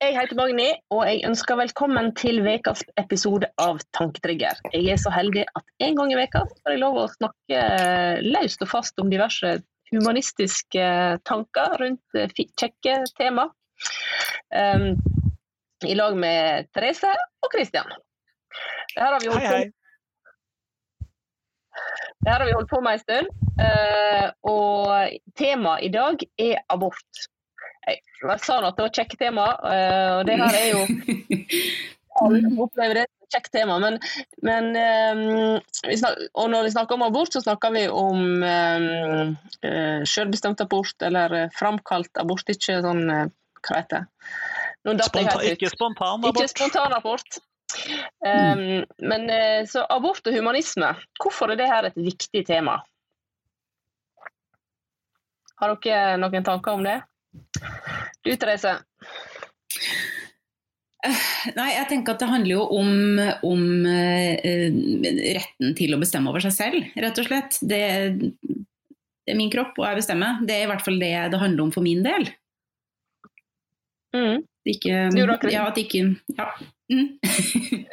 Jeg heter Magni, og jeg ønsker velkommen til ukas episode av Tanketrigger. Jeg er så heldig at en gang i veka får jeg lov å snakke løst og fast om diverse humanistiske tanker rundt eh, kjekke tema. Um, I lag med Therese og Christian. Det her har vi holdt, hei, hei. Det her har vi holdt på med en stund, uh, og temaet i dag er abort. Jeg sa at det var kjekke tema, eh, og det her er jo Alle opplever det som et kjekt tema. Men, men um, snakker, og når vi snakker om abort, så snakker vi om um, uh, selvbestemt abort eller framkalt abort, ikke sånn uh, Hva heter det? Spontan, ikke spontan abort. Ikke spontan abort. Um, mm. Men uh, så abort og humanisme, hvorfor er det her et viktig tema? Har dere noen tanker om det? Du Therese? Eh, nei, jeg tenker at det handler jo om, om uh, retten til å bestemme over seg selv, rett og slett. Det, det, er min kropp, og jeg bestemmer. Det er i hvert fall det det handler om for min del. Mm. Ikke, du da, Ja, at ikke Ja. Mm.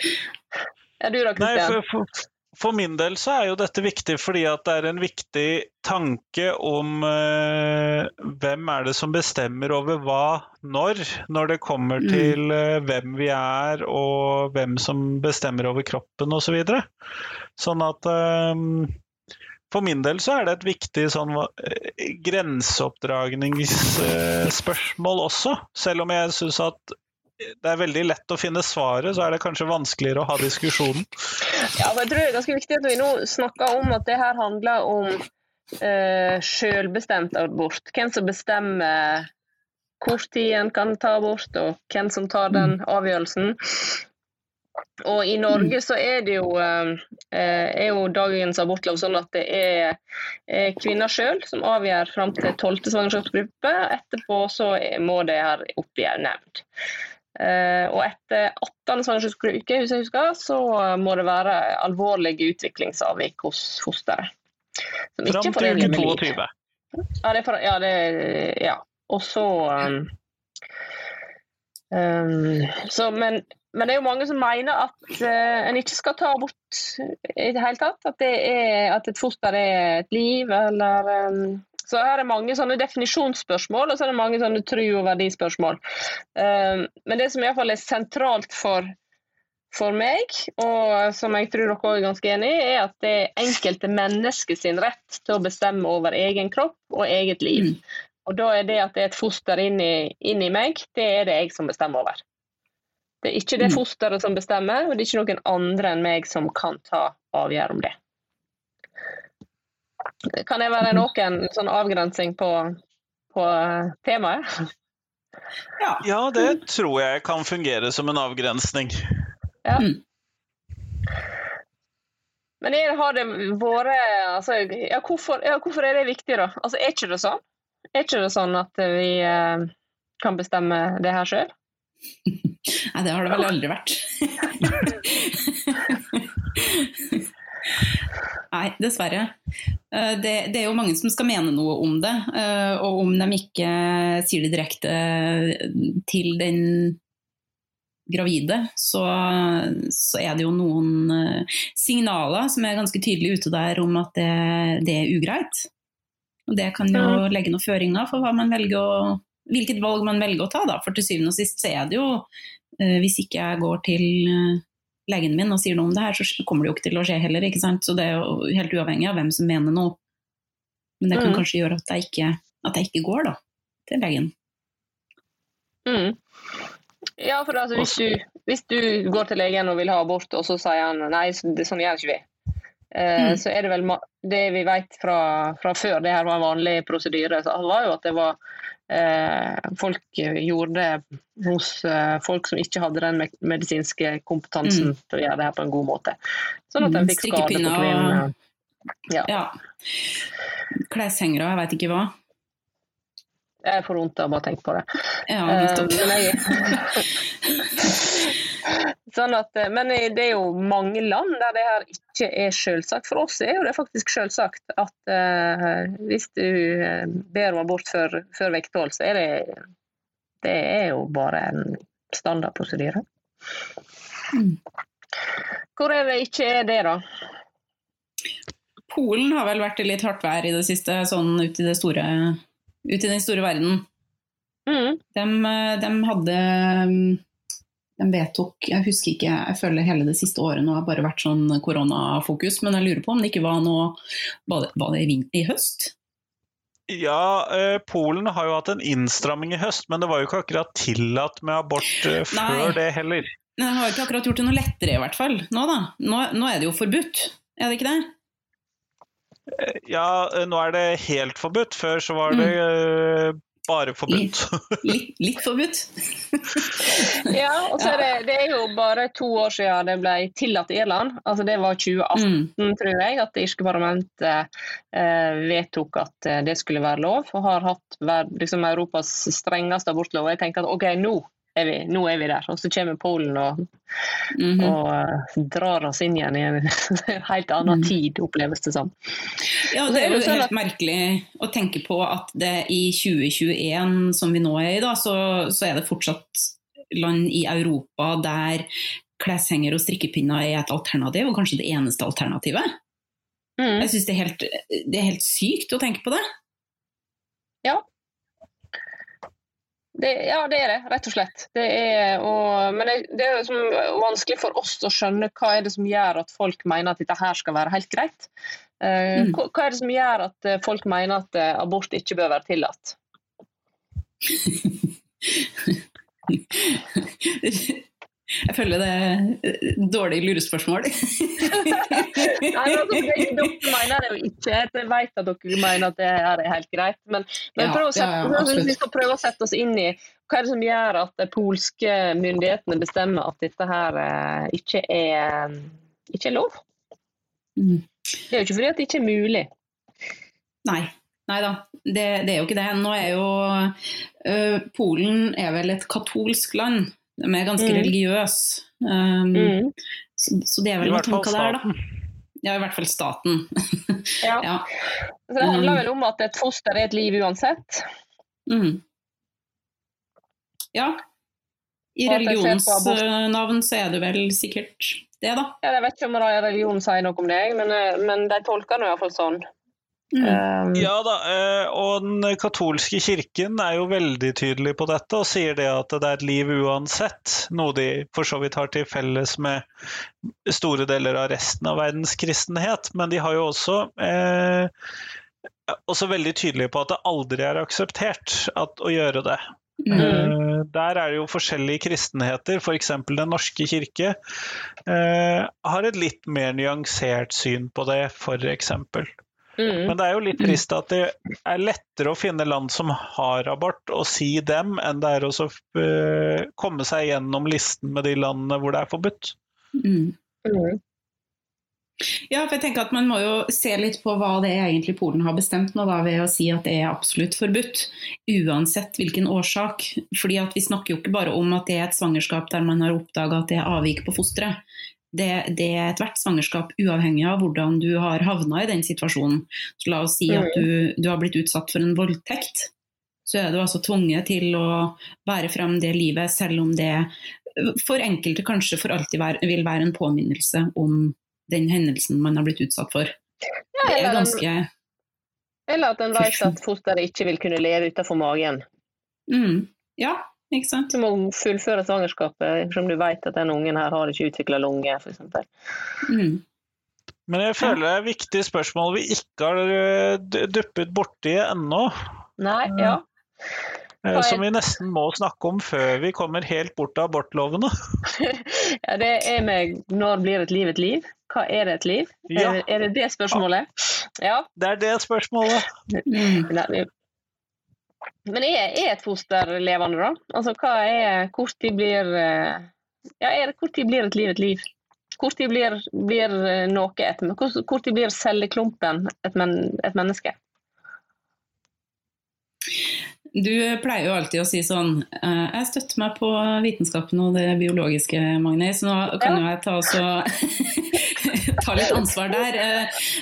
ja du da, Kristian? For min del så er jo dette viktig fordi at det er en viktig tanke om eh, hvem er det som bestemmer over hva når, når det kommer mm. til eh, hvem vi er og hvem som bestemmer over kroppen osv. Så videre. sånn at eh, for min del så er det et viktig sånn grenseoppdragningsspørsmål også, selv om jeg syns at det er veldig lett å finne svaret, så er det kanskje vanskeligere å ha diskusjonen. Ja, men jeg tror det er ganske viktig at vi nå snakker om at det her handler om eh, selvbestemt abort. Hvem som bestemmer hvor tid en kan ta abort, og hvem som tar den mm. avgjørelsen. Og I Norge så er det jo, uh, er jo dagens abortlov sånn at det er, er kvinner sjøl som avgjør fram til tolvte svangerskapsgruppe. Etterpå så må det her opp i en nemnd. Uh, og etter 18 svangerskapsuker, hvis jeg husker, så må det være alvorlige utviklingsavvik hos fosteret. Som Fram til uke 22. Ja, det er for, ja, det, ja. Og så um, um, så, men, men, det er jo mange som mener at uh, en ikke skal ta abort i det hele tatt. At, det er, at et foster er et liv, eller um, så her er mange sånne definisjonsspørsmål, og så er det mange sånne tru- og verdispørsmål. Ehm, men det som iallfall er sentralt for, for meg, og som jeg tror dere også er ganske enig i, er at det er enkelte mennesker sin rett til å bestemme over egen kropp og eget liv. Mm. Og da er det at det er et foster inni, inni meg, det er det jeg som bestemmer over. Det er ikke det mm. fosteret som bestemmer, og det er ikke noen andre enn meg som kan ta avgjørelse om det. Kan det være noen sånn avgrensing på, på temaet? Ja. ja. det tror jeg kan fungere som en avgrensning. Ja. Mm. Men er, har det vært altså, ja, hvorfor, ja, hvorfor, er det viktig, da? Altså, er ikke det sånn? Er ikke det sånn at vi eh, kan bestemme det her sjøl? Nei, det har det vel aldri vært. Nei, dessverre. Eh, det, det, er jo mange som skal mene noe om det. Eh, og om de ikke sier det direkte til den gravide, så, så er det jo noen eh, signaler som er ganske tydelige ute der om at det, det er ugreit. Og det kan jo legge noen føringer for å, hvilket valg man velger å ta. Da. For til syvende og sist så er det jo, hvis ikke jeg går til legen min og sier noe om det her, så kommer det jo ikke til å skje heller. ikke sant? Så det er jo helt uavhengig av hvem som mener noe. Men det kan mm. kanskje gjøre at jeg, ikke, at jeg ikke går da, til legen. Mm. Ja, for altså, hvis, du, hvis, du, går til legen og vil ha abort, og så sier han nei, det, sånn gjør ikke vi. Uh, mm. Så er det vel det vi vet fra, fra, før det her var en vanlig prosedyre, så var jo at det var folk gjorde hos eh, folk som ikke hadde den medisinske kompetansen mm. til å gjøre det her på en god måte. Sånn at de fikk skade på kvinnen. Ja. ja. Kleshengere, jeg veit ikke hva. Jeg får vondt av å bare tenke på det. Ja, nettopp. Uh, Sånn at, eh, men det er jo mange land der det her ikke er selvsagt. For oss er jo det faktisk selvsagt at uh, hvis du eh, ber om abort før, før vekthold, så er det det er jo bare en standard prosedyre. Mm. Hvor er det ikke er det, da? Polen har vel vært i litt hardt vær i det siste, sånn ut i, det store, ut i den store verden. Mm. De, de hadde De vedtok Jeg husker ikke, jeg føler hele det siste året nå har bare vært sånn koronafokus, men jeg lurer på om det ikke var noe Var det, var det i, i høst? Ja, eh, Polen har jo hatt en innstramming i høst, men det var jo ikke akkurat tillatt med abort eh, før Nei. det heller. Men det har jo ikke akkurat gjort det noe lettere, i hvert fall. Nå da. Nå, nå er det jo forbudt, er det ikke det? Ja, eh, nå er det helt forbudt. Før så var det eh, bare forbudt. Litt, litt forbudt. Ja, og så er det, det er jo bare to år siden det ble tillatt i Irland. Altså Det var 2018, Mm. tror jeg, at det irske parlamentet eh, vedtok at eh, det skulle være lov. Og har hatt liksom, Europas strengeste abortlov. Og jeg tenker at OK, nå er vi, nå er vi der. Og så kommer Polen og, Mhm. og uh, drar oss inn igjen i en helt annen Mm. tid, oppleves det som. Ja, det er jo sånn helt merkelig å tenke på at det i 2021, som vi nå er i, da, så, så er det fortsatt land i Europa der kleshenger og strikkepinner er et alternativ, og kanskje det eneste alternativet. Mm. Jeg syns det, helt- det er helt sykt å tenke på det. Det, ja, det er det, rett og slett. Det er, og, men det, det er liksom vanskelig for oss å skjønne hva er det som gjør at folk mener at dette her skal være helt greit. Eh, Mm. hva, hva er det som gjør at eh, folk mener at eh, abort ikke bør være tillatt? Jeg føler det er dårlig lurespørsmål. Nei, men altså, dere mener det jo ikke. Jeg vet at dere mener at det her er helt greit. Men, men Ja, prøv å sette, ja, ja, vi skal prøve å sette oss inn i hva er det som gjør at de polske myndighetene bestemmer at dette her eh, ikke er, ikke er lov? Mm. Det er jo ikke fordi at det ikke er mulig. Nei. Nei da, det, det er jo ikke det. Nå er jo øh, Polen er vel et katolsk land. De er ganske Mm. religiøse. Um, Mm. så, så det er vel noen tanker der, da. Ja, i hvert fall staten. Ja. ja. Så det handler vel om at et foster er et liv uansett. Mm. ja. I religionens jeg abort. religionsnavn så er det vel sikkert det, da. Ja, jeg vet ikke om religionen sier noe om det, men, eh, men de tolker det iallfall sånn. Mm. Um, Ja da, eh, og den katolske kirken er jo veldig tydelig på dette og sier det at det er et liv uansett, noe de for så vidt har til felles med store deler av resten av verdens kristenhet. Men de har jo også, eh, også veldig tydelige på at det aldri er akseptert at, å gjøre det. Mm. Eh, Der er det jo forskjellige kristenheter, f.eks. Den norske kirke eh, har et litt mer nyansert syn på det, f.eks. mm. Men det er jo litt trist at det er lettere å finne land som har abort, og si dem, enn det er å så, eh, komme seg gjennom listen med de landene hvor det er forbudt. Mm. Mm. Ja, for jeg tenker at Man må jo se litt på hva det er egentlig Polen har bestemt nå, da, ved å si at det er absolutt forbudt. Uansett hvilken årsak. Fordi at Vi snakker jo ikke bare om at det er et svangerskap der man har oppdaga at det er avvik på fosteret. Det, det er ethvert svangerskap uavhengig av hvordan du har havna i den situasjonen. Så La oss si at du, du har blitt utsatt for en voldtekt. Så er du altså tvunget til å bære frem det livet, selv om det for enkelte kanskje for alltid vil være en påminnelse om den hendelsen man har blitt utsatt for. Ja, Det er ganske eller at en vet at fosteret ikke vil kunne leve utenfor magen. mm, Ja, ikke sant? Du må fullføre svangerskapet, som du vet at den ungen her har ikke utvikla lunge, f.eks. Mm. Men jeg føler det er et viktig spørsmål vi ikke har eh, duppet borti ennå. Nei, ja. eh, Som vi nesten må snakke om før vi kommer helt bort av abortlovene. ja. Det er med når blir et liv et liv? Hva er det et liv? Ja. Er, det, er det det spørsmålet? Ja. Det er det spørsmålet. Mm. Nei, vi- Men er, er et foster levende, da? Altså, hva er Hvor tid blir eh, Ja, er det, hvor tid blir et liv et liv? Hvor tid blir, blir eh, noe et hvor, tid blir celleklumpen et, men, et menneske? Du pleier jo alltid å si sånn eh, Jeg støtter meg på vitenskapen og det biologiske, Magnus. Nå kan jo jeg ta, også, ta litt ansvar der.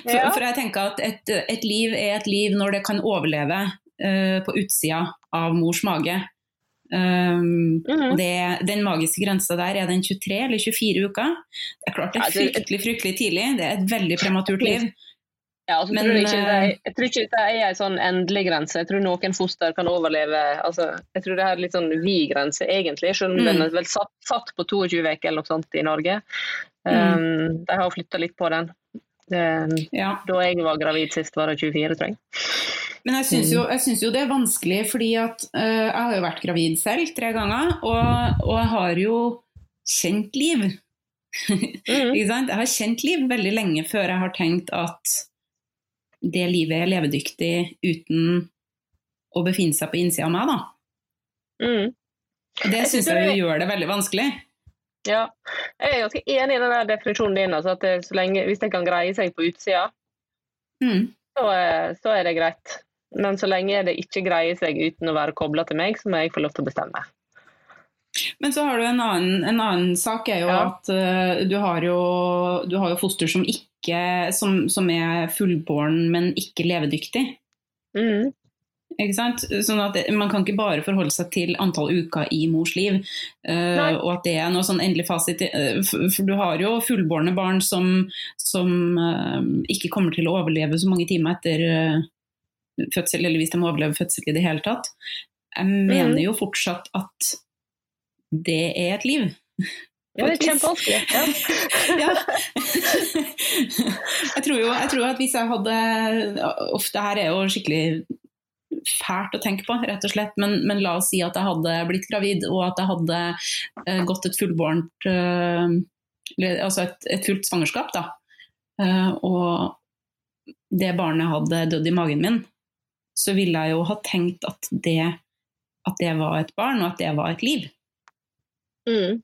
For, for jeg tenker at et, et liv er et liv når det kan overleve eh, på utsida av mors mage. Um, mm. det, den magiske grensa der, er den 23 eller 24 uker? Det er klart det er fryktelig, fryktelig tidlig. Det er et veldig prematurt liv. Ja, altså, Men, tror jeg, er, jeg, tror ikke det er en sånn endelig grense. Jeg tror noen foster kan overleve altså, Jeg tror det er litt sånn vid grense, egentlig. Selv om mm. den er vel satt, satt på 22 uker eller noe sånt i Norge. Um, mm. De har flytta litt på den. Det, ja. Da jeg var gravid sist, var det 24, tror jeg. Men jeg syns jo, jo, det er vanskelig, fordi at uh, jeg har jo vært gravid selv tre ganger. Og, og jeg har jo kjent liv. mm. jeg har kjent liv veldig lenge før jeg har tenkt at det livet er levedyktig uten å befinne seg på innsida av meg, da. Mm. Det syns jeg jo gjør det veldig vanskelig. Ja, jeg er ganske enig i den der definisjonen din. Altså at lenge, hvis det kan greie seg på utsida, mm. så, så, er det greit. Men så lenge det ikke greier seg uten å være kobla til meg, så må jeg få lov til å bestemme. Men så har du en annen, en annen sak, er jo ja. at uh, du, har jo, du har jo foster som, ikke, som, som er fullbåren, men ikke levedyktig. Mm. Sånn at Man kan ikke bare forholde seg til antall uker i mors liv, uh, og at det er noe sånn endelig fasit. Uh, for, du har jo fullbårne barn som, som uh, ikke kommer til å overleve så mange timer etter fødsel, eller hvis de overlever fødsel i det hele tatt. Jeg mener mm. jo fortsatt at det er et liv. Ja, det er kjempevanskelig. Ja. ja. jeg, tror jo, jeg tror at hvis jeg hadde Ofte her er jo skikkelig fælt å tenke på, rett og slett. Men, men, la oss si at jeg hadde blitt gravid, og at jeg hadde uh, gått et fullbårent uh, Altså et, et, fullt svangerskap, da. Uh, og det barnet hadde dødd i magen min, så ville jeg jo ha tenkt at det, at det var et barn, og at det var et liv. Mm.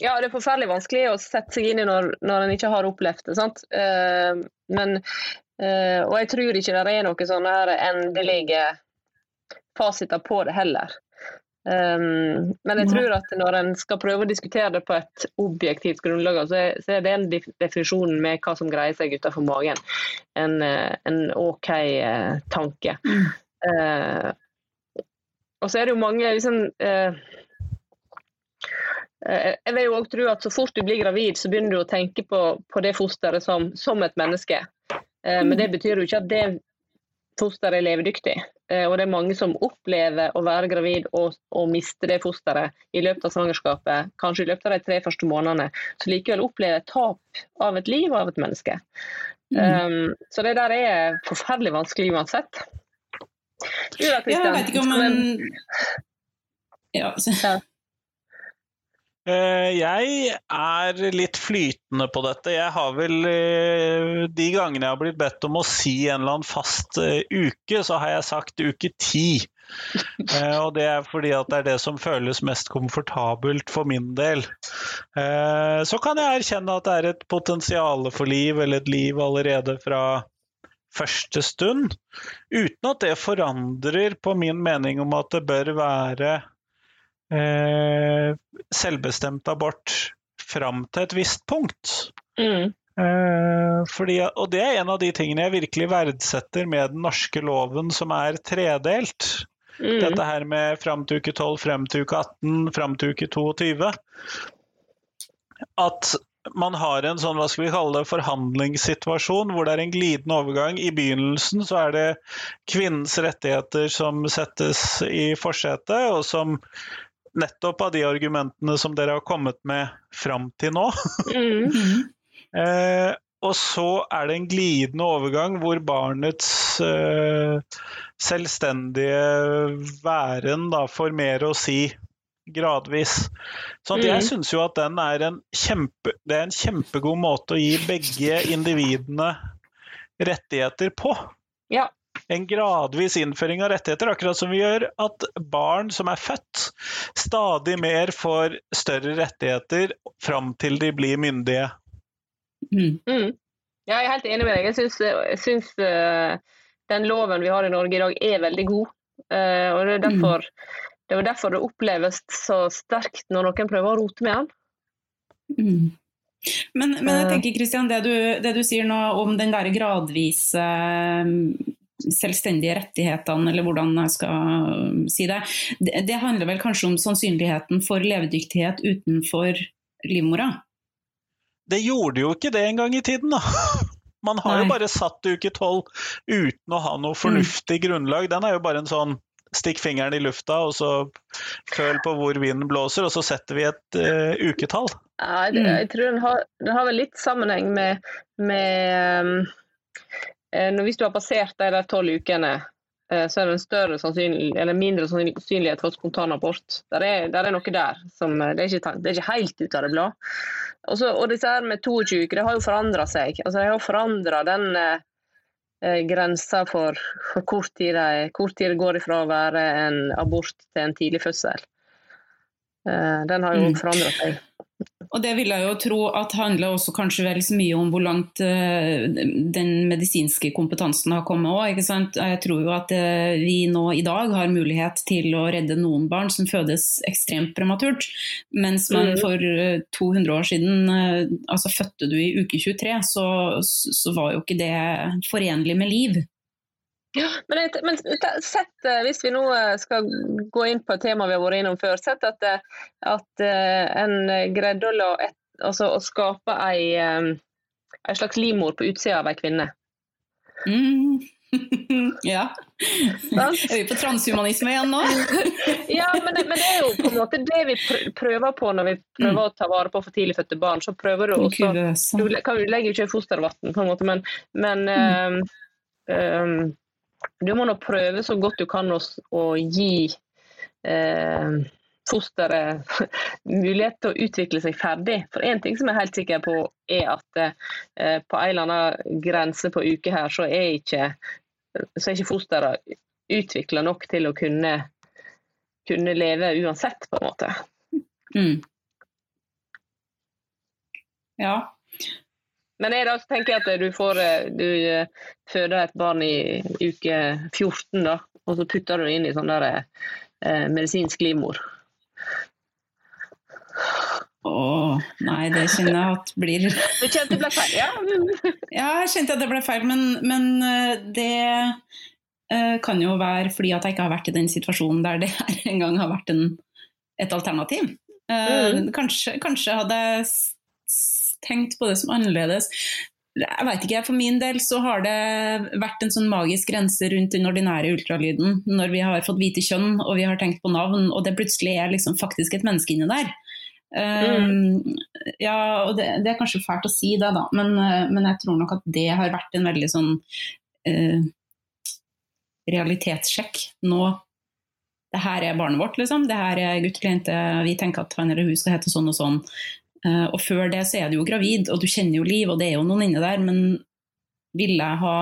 Ja, det er forferdelig vanskelig å sette seg inn i når, når en ikke har opplevd det. sant? Uh, men Uh, og jeg tror ikke det er noen sånne endelige fasiter på det heller. Um, men jeg tror at når en skal prøve å diskutere det på et objektivt grunnlag, så er, så er det en definisjon med hva som greier seg utenfor magen, en, eh, en OK uh, tanke. Uh, og så er det jo mange liksom jeg vil jo òg tro at Så fort du blir gravid, så begynner du å tenke på, på det fosteret som, som et menneske. Eh, men det mm. betyr jo ikke at det fosteret er levedyktig. Eh, og det er mange som opplever å være gravid og, og miste det fosteret i løpet av svangerskapet, kanskje i løpet av de tre første månedene. Så likevel opplever tap av et liv og av et menneske. Mm. Um, så det der er forferdelig vanskelig uansett. ja, jeg vet ikke om man ja. Eh, jeg er litt flytende på dette. Jeg har vel eh, De gangene jeg har blitt bedt om å si en eller annen fast eh, uke, så har jeg sagt uke ti. Og det er fordi at det er det som føles mest komfortabelt for min del. Så kan jeg erkjenne at det er et potensial for liv, eller et liv allerede fra første stund. Uten at det forandrer på min mening om at det bør være eh, selvbestemt abort fram til et visst punkt. Mm. Eh, fordi, og det er en av de tingene jeg virkelig verdsetter med den norske loven, som er tredelt. Mm. Dette her med fram til uke 12, frem til uke 18, fram til uke 22. At man har en sånn, hva skal vi kalle det, forhandlingssituasjon hvor det er en glidende overgang. I begynnelsen så er det kvinnens rettigheter som settes i forsetet, og som nettopp av de argumentene som dere har kommet med fram til nå. Mm. eh, og så er det en glidende overgang hvor barnets eh, selvstendige væren da får mer å si gradvis. Så mm. jeg syns jo at den er en, kjempe, det er en kjempegod måte å gi begge individene rettigheter på. Ja, en gradvis innføring av rettigheter, akkurat som vi gjør at barn som er født, stadig mer får større rettigheter fram til de blir myndige. Mm. Mm. Ja, jeg er helt enig med deg. Jeg syns, jeg syns uh, den loven vi har i Norge i dag er veldig god. Uh, og det er, derfor, mm. det er derfor det oppleves så sterkt når noen prøver å rote med den. Mm. Men, men, jeg tenker Kristian, det du, det du, sier nå om den der gradvise selvstendige rettighetene, eller hvordan jeg skal si det. det. Det handler vel kanskje om sannsynligheten for levedyktighet utenfor livmora? Det gjorde jo ikke det en gang i tiden, da. Man har Nei. jo bare satt uke tolv uten å ha noe fornuftig grunnlag. Den er jo bare en sånn stikk fingeren i lufta, og så føl på hvor vinden blåser, og så setter vi et uh, uketall. Ja, det, Mm. jeg tror den har, den har vel litt sammenheng med, med um, Hvis du har passert de der tolv ukene, eh, så er det en større eller mindre sannsynlighet for spontanabort. Der er, der er noe der. Som, eh, det, er ikke, det er ikke helt ut av det blå. Og, så, og disse her med 22 uker, det har jo forandra seg. Altså, det har forandra den eh, eh, grensa for, for hvor, tid det, hvor tid det går ifra å være en abort til en tidlig fødsel. Eh, den har jo Mm. forandra seg. Og det vil jeg jo tro at handler også kanskje vel så mye om hvor langt eh, den medisinske kompetansen har kommet òg. Jeg tror jo at eh, vi nå i dag har mulighet til å redde noen barn som fødes ekstremt prematurt. Mens man Mhm. for eh, 200 år siden, eh, altså fødte du i uke 23, så, så var jo ikke det forenlig med liv. Ja, men, jeg, men sett, eh, hvis vi nå eh, skal gå inn på et tema vi har vært innom før, sett at, eh, at en greide å, et, altså, å skape ei, ei slags livmor på utsida av ei kvinne. Mm. ja. Er vi på transhumanisme igjen nå? Ja, men det, men det er jo på en måte det vi prøver på når vi prøver å ta vare på for tidlig fødte barn. Så prøver du også Du, kan, du legger jo ikke fostervann, på en måte, men, men ehm, ehm, du må nå prøve så godt du kan å, å gi eh, fosteret mulighet til å utvikle seg ferdig. For én ting som jeg er helt sikker på, er at eh, på en eller annen grense på uke her, så er ikke, så er ikke fosteret utvikla nok til å kunne, kunne leve uansett, på en måte. Mm. Ja. Men jeg da tenker jeg at du får eh, du eh, føder et barn i uke 14, da, og så putter du det inn i sånn der eh, medisinsk livmor. Å, nei, det kjenner jeg at blir Du kjente det ble feil? Ja. Ja, jeg kjente at det ble feil, men, men eh, det eh, kan jo være fordi at jeg ikke har vært i den situasjonen der det her engang har vært en, et alternativ. Eh, Mm. kanskje, kanskje hadde jeg tenkt på det som annerledes. Jeg vet ikke, For min del så har det vært en sånn magisk grense rundt den ordinære ultralyden når vi har fått vite kjønn og vi har tenkt på navn, og det plutselig er liksom faktisk et menneske inni der. Um, ja, og det, det er kanskje fælt å si det, da, men, eh, men jeg tror nok at det har vært en veldig sånn uh, realitetssjekk. Nå det her er barnet vårt, liksom. Det her er gutt eller jente. Vi tenker at han eller hun skal hete sånn og sånn. Eh, og før det så er du jo gravid, og du kjenner jo liv, og det er jo noen inne der. Men ville jeg ha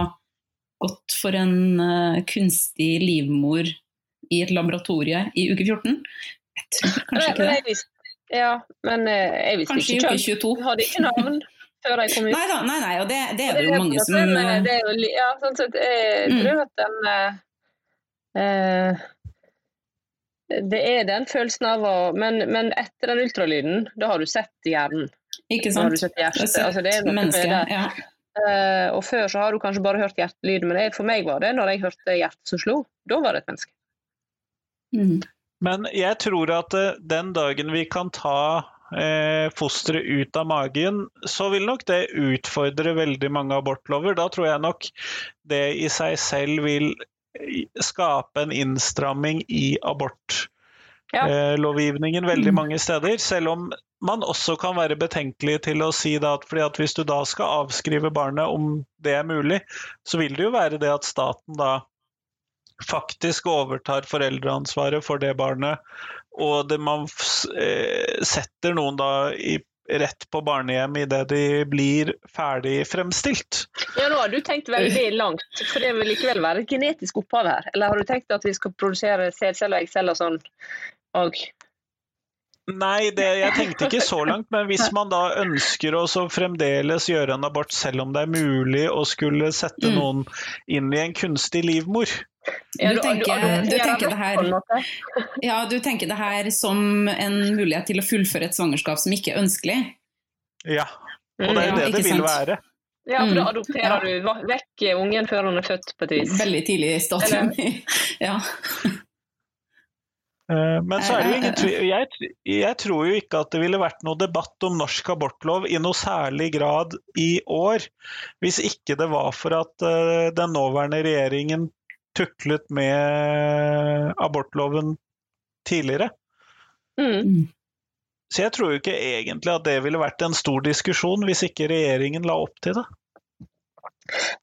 gått for en eh, kunstig livmor i et laboratorie i uke 14? Jeg tror kanskje ikke det. ja, men eh, jeg visste Kanskje ikke kjønn. 22. Jeg hadde ikke navn før jeg kom ut. Nei da, nei, nei, og det, det er det jo mange som eh, eh, det er jo Ja, sånn sett, jeg Mm. tror at den eh, Det er den følelsen av å men, men etter den ultralyden, da har du sett hjernen. Ikke sant. Da har du sett hjertet. Altså, det er noe noe med det. Ja. Uh, og før så har du kanskje bare hørt hjertelyden, men jeg, for meg var det når jeg hørte hjertet som slo. Da var det et menneske. Mm. Men jeg tror at eh, den dagen vi kan ta eh, fosteret ut av magen, så vil nok det utfordre veldig mange abortlover. Da tror jeg nok det i seg selv vil skape en innstramming i Ja. abortlovgivningen veldig Mm. mange steder. Selv om man også kan være betenkelig til å si at, at hvis du da skal avskrive barnet, om det er mulig, så vil det jo være det at staten da faktisk overtar foreldreansvaret for det barnet, og det man eh, setter noen da i, rett på barnehjem idet de blir ferdig fremstilt. Ja, nå har du tenkt veldig langt, for det vil likevel være et genetisk opphav her. Eller har du tenkt at vi skal produsere sædceller og eggceller og sånn òg? Nei, det, jeg tenkte ikke så langt, men hvis man da ønsker å så fremdeles gjøre en abort selv om det er mulig å skulle sette Mm. noen inn i en kunstig livmor, Du tenker- du tenker det her-. Ja, du tenker det her som en mulighet til å fullføre et svangerskap som ikke er ønskelig? ja. Og det er Mm. jo Ja, det det vil være. Ja, for da Mm. adopterer du vekk ungen før han er født, på et vis. Veldig tidlig i stadium. ja. Eh, Men så er det jo ingen tvil jeg, jeg tror jo ikke at det ville vært noe debatt om norsk abortlov i noe særlig grad i år, hvis ikke det var for at eh, den nåværende regjeringen tuklet med abortloven tidligere. Mm. Så jeg tror jo ikke egentlig at det ville vært en stor diskusjon hvis ikke regjeringen la opp til det.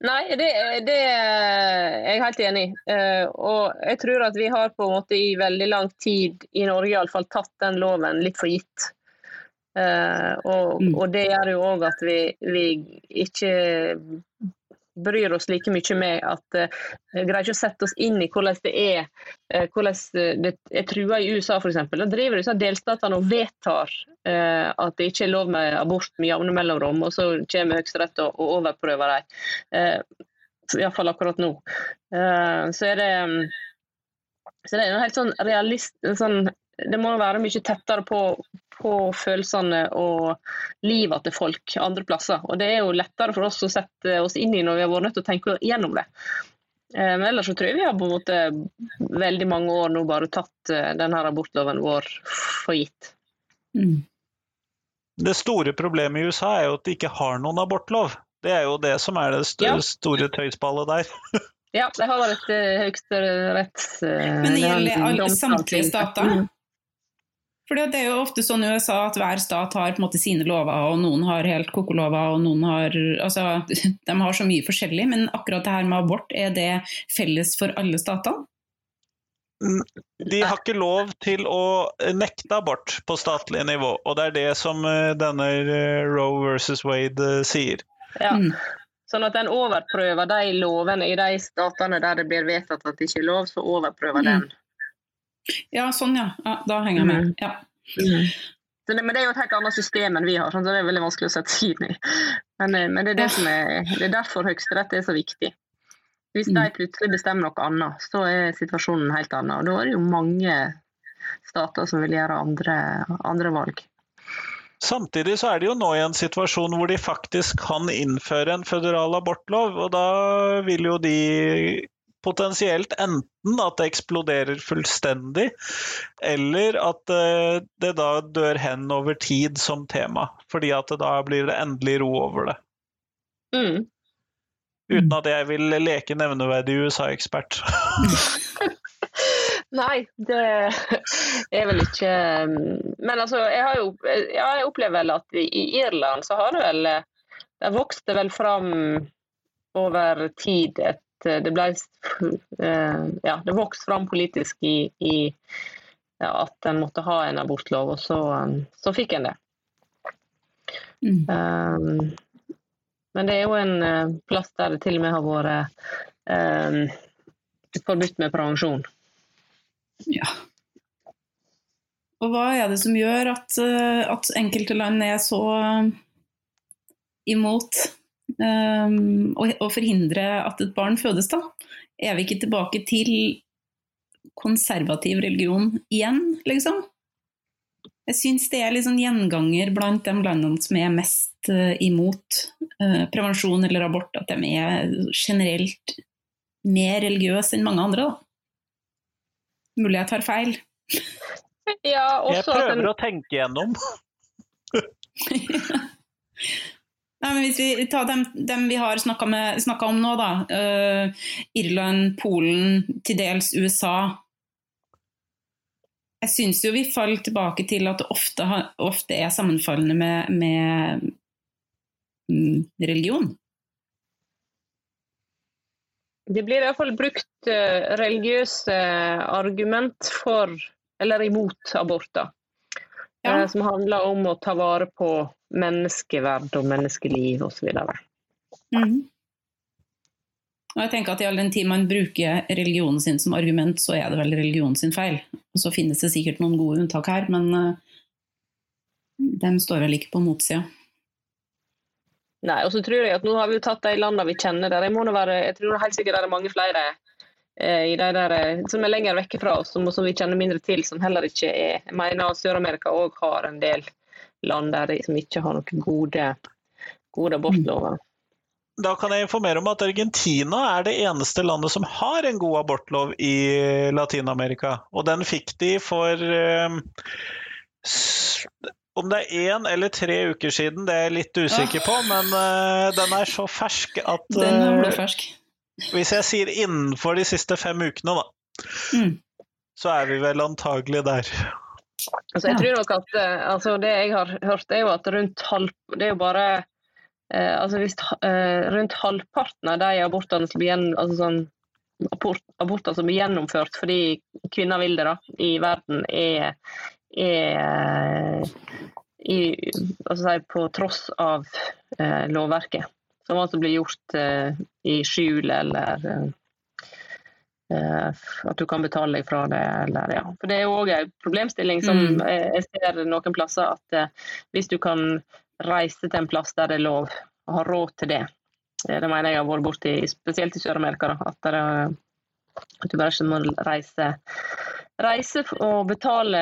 Nei, det, det er jeg helt enig i. Eh, og jeg tror at vi har på en måte i veldig lang tid i Norge i alle fall tatt den loven litt for gitt. Eh, og, Mm. og det gjør jo òg at vi, vi ikke bryr oss like mye med at uh, greier ikke å sette oss inn i hvordan det er uh, hvordan det er trua i USA f.eks. Da driver disse delstatene og vedtar uh, at det ikke er lov med abort med jevne mellomrom, og så kommer Høyesterett og, og overprøver dem. Uh, Iallfall akkurat nå. Uh, så er det um, så det er en helt sånn realist... Sånn, det må være mye tettere på, på følelsene og livet til folk andre plasser. Og det er jo lettere for oss å sette oss inn i når vi har vært nødt til å tenke gjennom det. Eh, Men ellers så tror jeg vi har på en måte veldig mange år nå bare tatt eh, denne abortloven vår for gitt. Mm. Det store problemet i USA er jo at de ikke har noen abortlov. Det er jo det som er det st Ja. store tøysballet der. Ja, de har vært et eh, høyesteretts... Uh, Men det det gjelder alle, samtlige stater? For det er jo ofte sånn i USA at hver stat har på en måte sine lover, og noen har helt koko-lover, og noen har altså, De har så mye forskjellig, men akkurat det her med abort, er det felles for alle statene? De har ikke lov til å nekte abort på statlig nivå, og det er det som eh, denne eh, Roe versus Wade eh, sier. Ja. Mm. Sånn at en overprøver de lovene i de statene der det blir vedtatt at det ikke er lov, så overprøver Mm. den. Ja, sånn ja. ja da henger jeg med. Ja. Så det, men det er jo et helt annet system enn vi har, sånn, så det er veldig vanskelig å sette seg inn i. Men, eh, men det, er det, Ja. som er, det er derfor Høyesterett er så viktig. Hvis Mm. de plutselig bestemmer noe annet, så er situasjonen helt annen. Og da er det jo mange stater som vil gjøre andre, andre valg. Samtidig så er de jo nå i en situasjon hvor de faktisk kan innføre en føderal abortlov, og da vil jo de potensielt enten at det eksploderer fullstendig, eller at eh, det da dør hen over tid som tema. Fordi at da blir det endelig ro over det. Mm. Uten at jeg vil leke nevneverdig USA-ekspert. Nei, det er vel ikke Men altså, jeg har jo ja, jeg opplever vel at i Irland så har det vel Det vokste vel fram over tid et Det ble eh, Ja, det vokste fram politisk i, i ja, at en måtte ha en abortlov, og så, så fikk en det. Mm. Um, men det er jo en eh, plass der det til og med har vært um, forbudt med prevensjon. Ja. Og hva er det som gjør at, eh, at enkelte land er så eh, imot um, forhindre at et barn fødes, da? Er vi ikke tilbake til konservativ religion igjen, liksom? Jeg syns det er litt sånn gjenganger blant de landene som er mest uh, imot uh, prevensjon eller abort, at de er generelt mer religiøse enn mange andre. da. Mulig jeg tar feil. Ja, Jeg prøver at en, prøver å tenke gjennom. Nei, men hvis vi tar dem, dem vi har snakka om nå, da. Uh, Irland, Polen, til dels USA. Jeg syns jo vi faller tilbake til at det ofte, har- ofte er sammenfallende med, med mm, religion. det blir i hvert fall brukt eh, religiøse argument for eller imot aborter. Ja. eh, Som handler om å ta vare på menneskeverd og menneskeliv osv. Mhm. Og jeg tenker at I all den tid man bruker religionen sin som argument, så er det vel religionen sin feil. Og Så finnes det sikkert noen gode unntak her, men uh, dem står vel ikke på motsida. Nei, og så tror jeg at nå har vi jo tatt de landene vi kjenner der. Jeg, må nå være, jeg tror helt sikkert det er mange flere i de der, eh, som er lenger vekke fra oss, som, som vi kjenner mindre til, som heller ikke er Jeg mener Sør-Amerika òg har en del land der de, som ikke har noen gode, gode abortlover. da kan jeg informere om at Argentina er det eneste landet som har en god abortlov i Latin-Amerika. Og den fikk de for um, om det er én eller tre uker siden, det er jeg litt usikker på, men uh, den er så fersk at uh, Den ble fersk. Hvis jeg sier innenfor de siste fem ukene, da, Mm. så er vi vel antagelig der. Altså, jeg tror nok at eh, altså, Det jeg har hørt, er jo at rundt halv... Det er jo bare eh, altså hvis eh, rundt halvparten av de abortene som blir, gjen, altså sånn, abort, aborter som blir gjennomført fordi kvinner vil det, da, i verden, er, er i, altså, på tross av eh, lovverket. Som altså blir gjort eh, i skjul eller eh, Eh, At du kan betale deg fra det. Eller, ja. For Det er òg en problemstilling som Mm. jeg, ser noen plasser at hvis du kan reise til en plass der det er lov, og ha råd til det Det mener jeg har vært borti, spesielt i Sør-Amerika. At, at du bare ikke må reise, reise og betale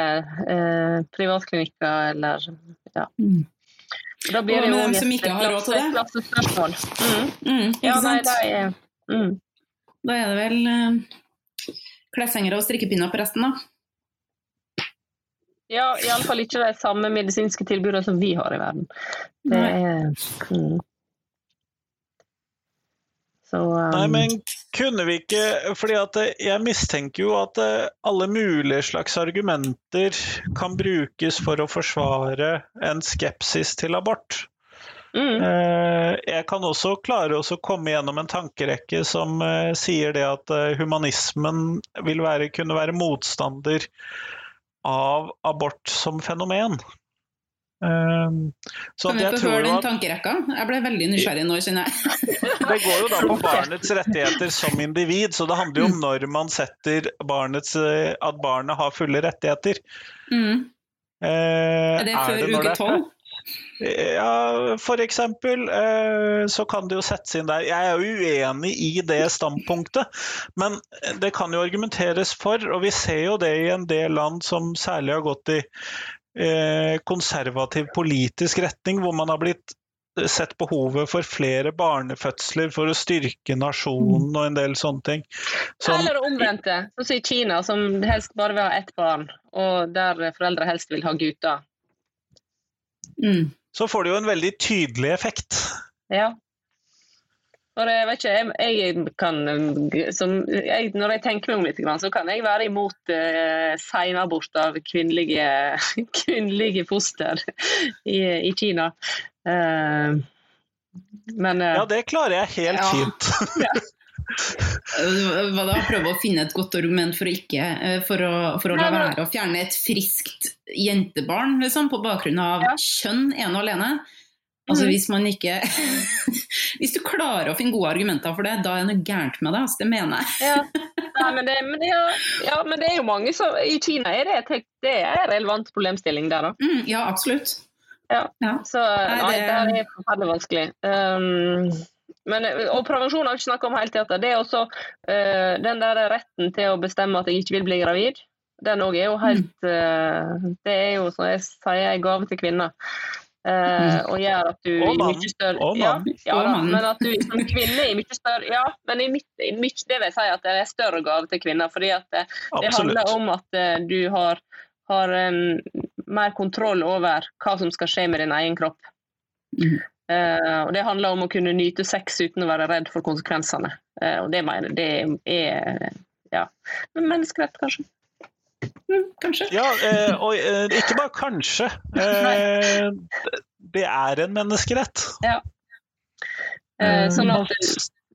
eh, privatklinikker eller ja. Mm. Da blir Og det med jo dem som ikke har råd til det? klasse- klassespørsmål. Mm. Mm, ikke Ja, nei, da, det er, mm. Da er det vel uh, kleshengere og strikkepinner på resten, da. Ja, iallfall ikke de samme medisinske tilbudene som vi har i verden. Det er mm. Så um, Nei, men kunne vi ikke fordi at eh, jeg mistenker jo at eh, alle mulige slags argumenter kan brukes for å forsvare en skepsis til abort. mm, Eh, Jeg kan også klare å komme gjennom en tankerekke som sier det at humanismen vil være, kunne være motstander av abort som fenomen. Eh, Så Kan vi få høre den tankerekka? Jeg ble veldig nysgjerrig nå, kjenner jeg. det går jo da på barnets rettigheter som individ, så det handler jo om når man setter barnets, eh, at barnet har fulle rettigheter. Mm. Eh, Er det før er uke det er tolv? Ja, for eksempel eh, så kan det jo settes inn der. Jeg er jo uenig i det standpunktet, men det kan jo argumenteres for, og vi ser jo det i en del land som særlig har gått i eh, konservativ politisk retning, hvor man har blitt sett behovet for flere barnefødsler for å styrke nasjonen og en del sånne ting. Som, Eller det omvendte, sånn som i Kina, som helst bare vil ha ett barn, og der foreldre helst vil ha gutter. Mm. så får det jo en veldig tydelig effekt. Ja. For jeg vet ikke, jeg, jeg kan som, jeg, Når jeg tenker meg om litt, så kan jeg være imot eh, senabort av kvinnelige, kvinnelige foster i, i Kina. Eh, men eh, Ja, det klarer jeg helt Ja. fint. Hva da? Prøve å finne et godt argument for å ikke eh, For å, for å la være å fjerne et friskt jentebarn, liksom, på bakgrunn av Ja. kjønn ene og alene. Altså Mhm. Hvis man ikke Hvis du klarer å finne gode argumenter for det, da er det noe gærent med. Altså, det mener jeg. Ja. Nei, men, det, men, det, er- ja, men det er jo mange som I Kina er det, et- det er en relevant problemstilling der, da. Mm, ja, absolutt. Ja. Ja. Så nei, Nei, det... her er forferdelig vanskelig. Um, men, og prevensjon har vi ikke snakket om helt. Det er også uh, den der retten til å bestemme at jeg ikke vil bli gravid. Den òg er jo helt uh, Det er jo, som jeg sier, en gave til kvinner. Uh, og gjør at du Og i mye større Og ja, mann. ja, da, men at du som kvinne i mye større Ja, men i mitt, i mitt, det vil jeg si at det er større gave til kvinner. fordi at det, det handler om at eh, du har, har um, mer kontroll over hva som skal skje med din egen kropp. Eh, og Det handler om å kunne nyte sex uten å være redd for konsekvensene. Uh, og det mener jeg det er ja, menneskerett, kanskje. Mm, kanskje. Ja, eh, og eh, ikke bare kanskje. Eh, det er en menneskerett. Eh, sånn at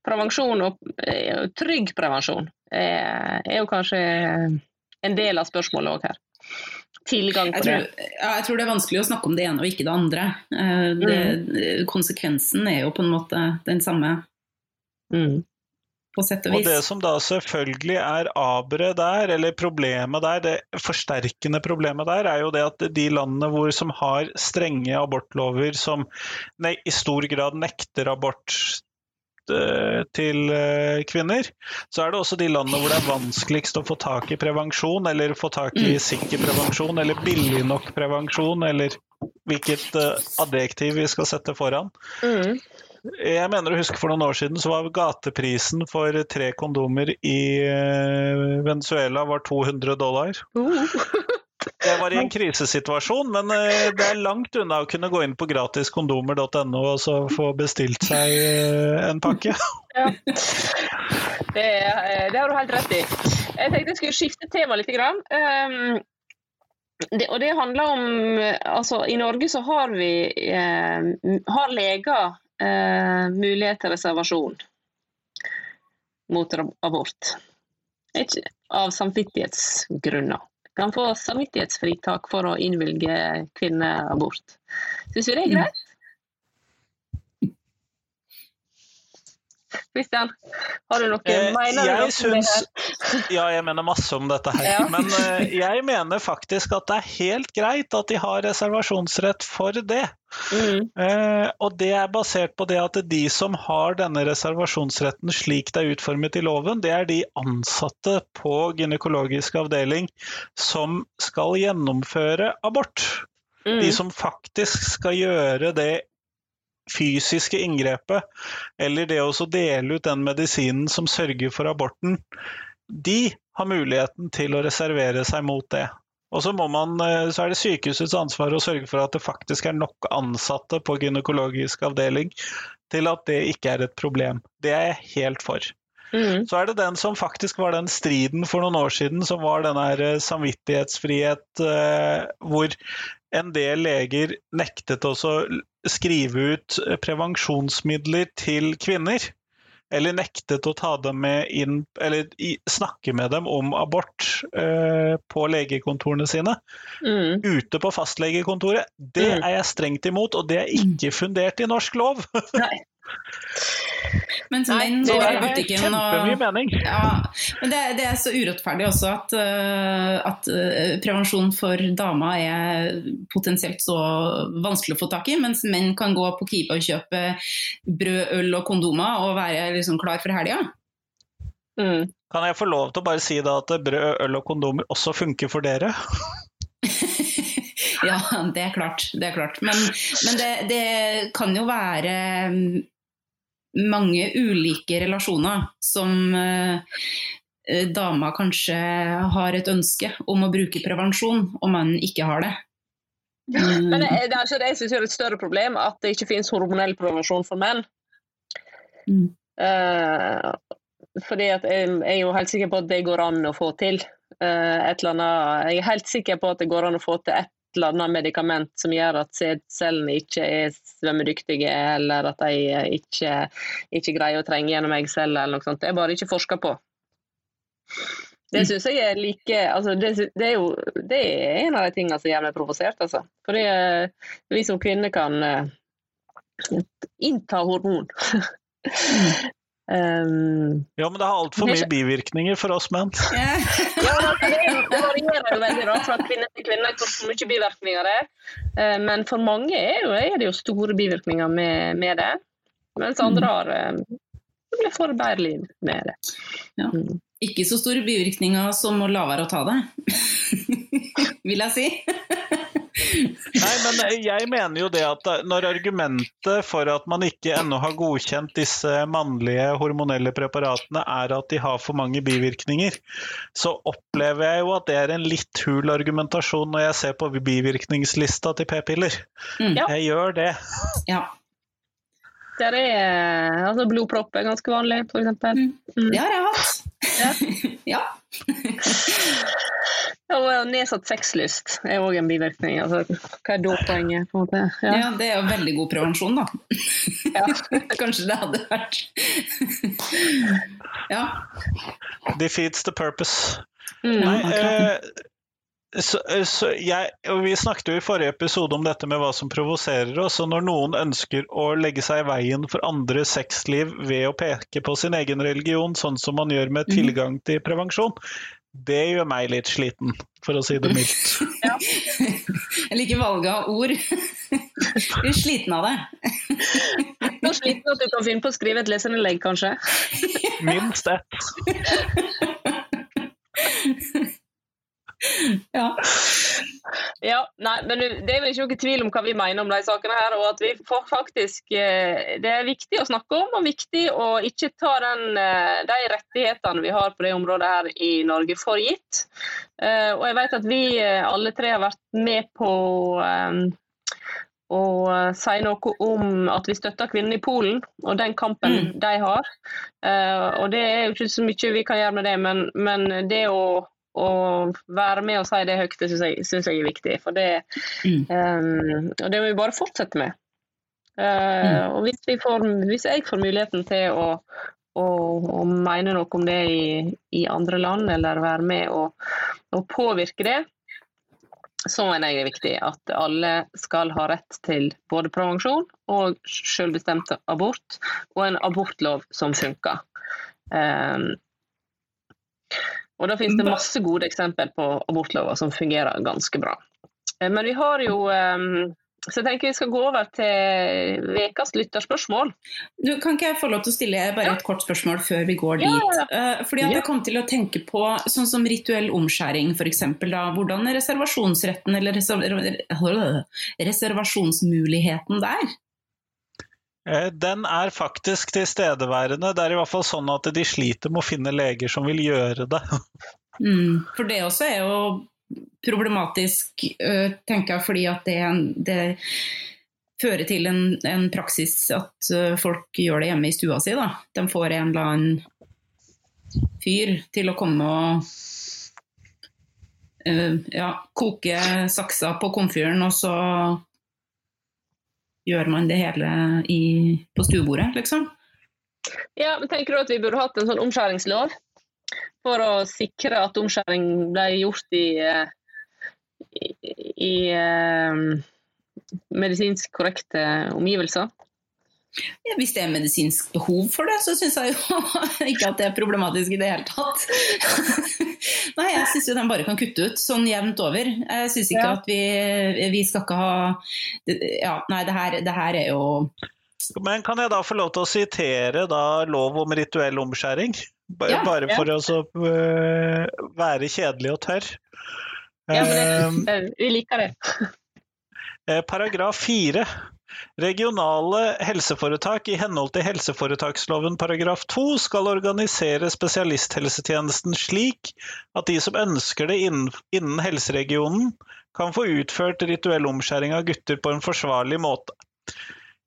prevensjon og eh, trygg prevensjon er, er jo kanskje en del av spørsmålet òg her. Tilgang på Jeg tror, ja, jeg tror det er vanskelig å snakke om det ene og ikke det andre. Eh, Det, Konsekvensen er jo på en måte den samme. Mm. På sett og Og det som da selvfølgelig er aberet der, eller problemet der, det forsterkende problemet der, er jo det at de landene hvor som har strenge abortlover som nei, i stor grad nekter abort eh, til eh, kvinner, så er det også de landene hvor det er vanskeligst å få tak i prevensjon, eller få tak i Mm. sikker prevensjon, eller billig nok prevensjon, eller hvilket eh, adjektiv vi skal sette foran. Mm. Jeg mener å huske for noen år siden så var gateprisen for tre kondomer i eh, Venezuela var 200 dollar. Det var i en krisesituasjon, men eh, det er langt unna å kunne gå inn på gratiskondomer.no og så få bestilt seg eh, en pakke. Ja. Det, det har du helt rett i. Jeg tenkte jeg skulle skifte tema litt. Grann. Um, det, og det handler om Altså, i Norge så har vi eh, Har leger eh, mulighet til reservasjon mot abort. Ikke, av samvittighetsgrunner. Kan få samvittighetsfritak for å innvilge kvinner abort. Syns vi det er greit? Kristian, har du noe Eh, mener jeg syns? Ja, jeg mener masse om dette her. Ja. Men eh, jeg mener faktisk at det er helt greit at de har reservasjonsrett for det. Mm. Eh, og det er basert på det at de som har denne reservasjonsretten slik det er utformet i loven, det er de ansatte på gynekologisk avdeling som skal gjennomføre abort. Mm. De som faktisk skal gjøre det fysiske inngrepet, eller det å dele ut den medisinen som sørger for aborten, de har muligheten til å reservere seg mot det. Og så, må man, eh, så er det sykehusets ansvar å sørge for at det faktisk er nok ansatte på gynekologisk avdeling til at det ikke er et problem. Det er jeg helt for. Mm. Så er det den som faktisk var den striden for noen år siden, som var den her eh, samvittighetsfrihet eh, hvor en del leger nektet å skrive ut eh, prevensjonsmidler til kvinner. Eller nektet å ta dem med inn, eller snakke med dem om abort eh, på legekontorene sine. Mm. Ute på fastlegekontoret. Det Mm. er jeg strengt imot, og det er ikke fundert i norsk lov. Nei. Mens Nei, menn det går i butikken Kjempemye og mening. ja, men det, det er så urettferdig også at, eh, at eh, prevensjon for damer er potensielt så vanskelig å få tak i, mens menn kan gå på Kiwi og kjøpe brød, øl og kondomer og være liksom klar for helga. Mm. Kan jeg få lov til å bare si da at brød, øl og kondomer også funker for dere? Ja, det er klart. Det er klart. Men, men det, det kan jo være mange ulike relasjoner som eh, dama kanskje har et ønske om å bruke prevensjon, og mannen ikke har det. Mm. Men det, det er ikke det jeg synes er et større problem at det ikke finnes hormonell prevensjon for menn. Mm. Eh, fordi at jeg, jeg er jo helt sikker på at det går an å få til. Eh, et eller annet, jeg er helt sikker på at det går an å få til et eller annet medikament som gjør at sædcellene ikke er svømmedyktige, eller at de eh, ikke, ikke greier å trenge gjennom eggceller eller noe sånt. Det er bare ikke forska på. Det syns jeg er like altså det, det, er jo det er en av de tingene som gjør meg provosert. Altså. Fordi vi som kvinner kan eh, innta hormon. Um, Ja, men det har altfor mye bivirkninger for oss menn. ja, det, det varierer jo veldig da, fra kvinne til kvinne hvor mye bivirkninger det er. Eh, men for mange er, jo, er det jo store bivirkninger med, med det. Mens andre har eh, det blir liv med det. Ja. Mm. Ikke så store bivirkninger som å la være å ta det, vil jeg si. Nei, men jeg mener jo det at når argumentet for at man ikke ennå har godkjent disse mannlige hormonelle preparatene er at de har for mange bivirkninger, så opplever jeg jo at det er en litt hul argumentasjon når jeg ser på bivirkningslista til p-piller. Mm. Ja. Jeg gjør det. Ja, Der er altså blodpropp er ganske vanlig, f.eks. Mm. Mm. det har jeg hatt. ja. Og nedsatt sexlyst er òg en bivirkning. Altså, hva er da poenget? på en måte? Ja. Ja. det er jo veldig god prevensjon, da. Ja. Kanskje det hadde vært Ja. Defeats the purpose. Mm. Nei, eh, så, så jeg, og Vi snakket jo i forrige episode om dette med hva som provoserer oss. og Når noen ønsker å legge seg i veien for andres sexliv ved å peke på sin egen religion, sånn som man gjør med Mhm. tilgang til prevensjon, det gjør meg litt sliten, for å si det mildt. Jeg liker valget av ord. Blir sliten av det. Så sliten at du kan finne på å skrive et leserinnlegg, kanskje. Minst ett. ja. Ja, nei, men Det er vel ikke noe tvil om hva vi mener om de sakene her. og at vi faktisk, eh, Det er viktig å snakke om, og viktig å ikke ta den, eh, de rettighetene vi har på det området her i Norge for gitt. Eh, og jeg vet at vi alle tre har vært med på og si noe om at vi støtter kvinnene i Polen og den kampen mm. de har. Uh, og Det er jo ikke så mye vi kan gjøre med det, men, men det å, å, være med og si det høyt, det syns jeg, synes jeg er viktig. For det, mm. um, og det må vi bare fortsette med. Uh. Og hvis, får, hvis, jeg får muligheten til å, å, å mene noe om det i, i, andre land, eller være med og, og påvirke det, så mener jeg det er viktig at alle skal ha rett til både prevensjon og selvbestemt abort, og en abortlov som funker. Um, og Da finnes det masse gode eksempler på abortlover som fungerer ganske bra. Men vi har jo um, så jeg tenker vi skal gå over til ukas lytterspørsmål. Du, kan ikke jeg få lov til å stille bare et kort spørsmål før vi går dit? Ja, ja. Uh, fordi at Jeg kom til å tenke på sånn som rituell omskjæring f.eks. Hvordan er reservasjonsretten eller reservasjonsmuligheten der? Eh, den er faktisk tilstedeværende. Det er i hvert fall sånn at de sliter med å finne leger som vil gjøre det. Mm, for det også er jo problematisk, uh, tenker jeg, fordi at det, det fører til en, en, praksis at uh, folk gjør det hjemme i stua si. Da. De får en eller annen fyr til å komme og uh, ja, koke saksa på komfyren, og så gjør man det hele i, på stuebordet, liksom. Ja, men Tenker du at vi burde hatt en sånn omskjæringslov? for å sikre at omskjæring ble gjort i, eh, i, i um, medisinsk korrekte omgivelser. Ja, hvis det er medisinsk behov for det, så syns jeg jo ikke at det er problematisk i det hele tatt. Nei, jeg syns jo de bare kan kutte ut sånn jevnt over. Jeg syns ikke ja. at vi, vi, skal ikke ha Ja, nei, det her, det her er jo Men kan jeg da få lov til å sitere da lov om rituell omskjæring? Ja, bare for å uh, være kjedelig og tørr. Ja, men det, uh, vi liker det. Eh, paragraf 4. Regionale helseforetak i henhold til helseforetaksloven paragraf 2 skal organisere spesialisthelsetjenesten slik at de som ønsker det innen, innen helseregionen, kan få utført rituell omskjæring av gutter på en forsvarlig måte.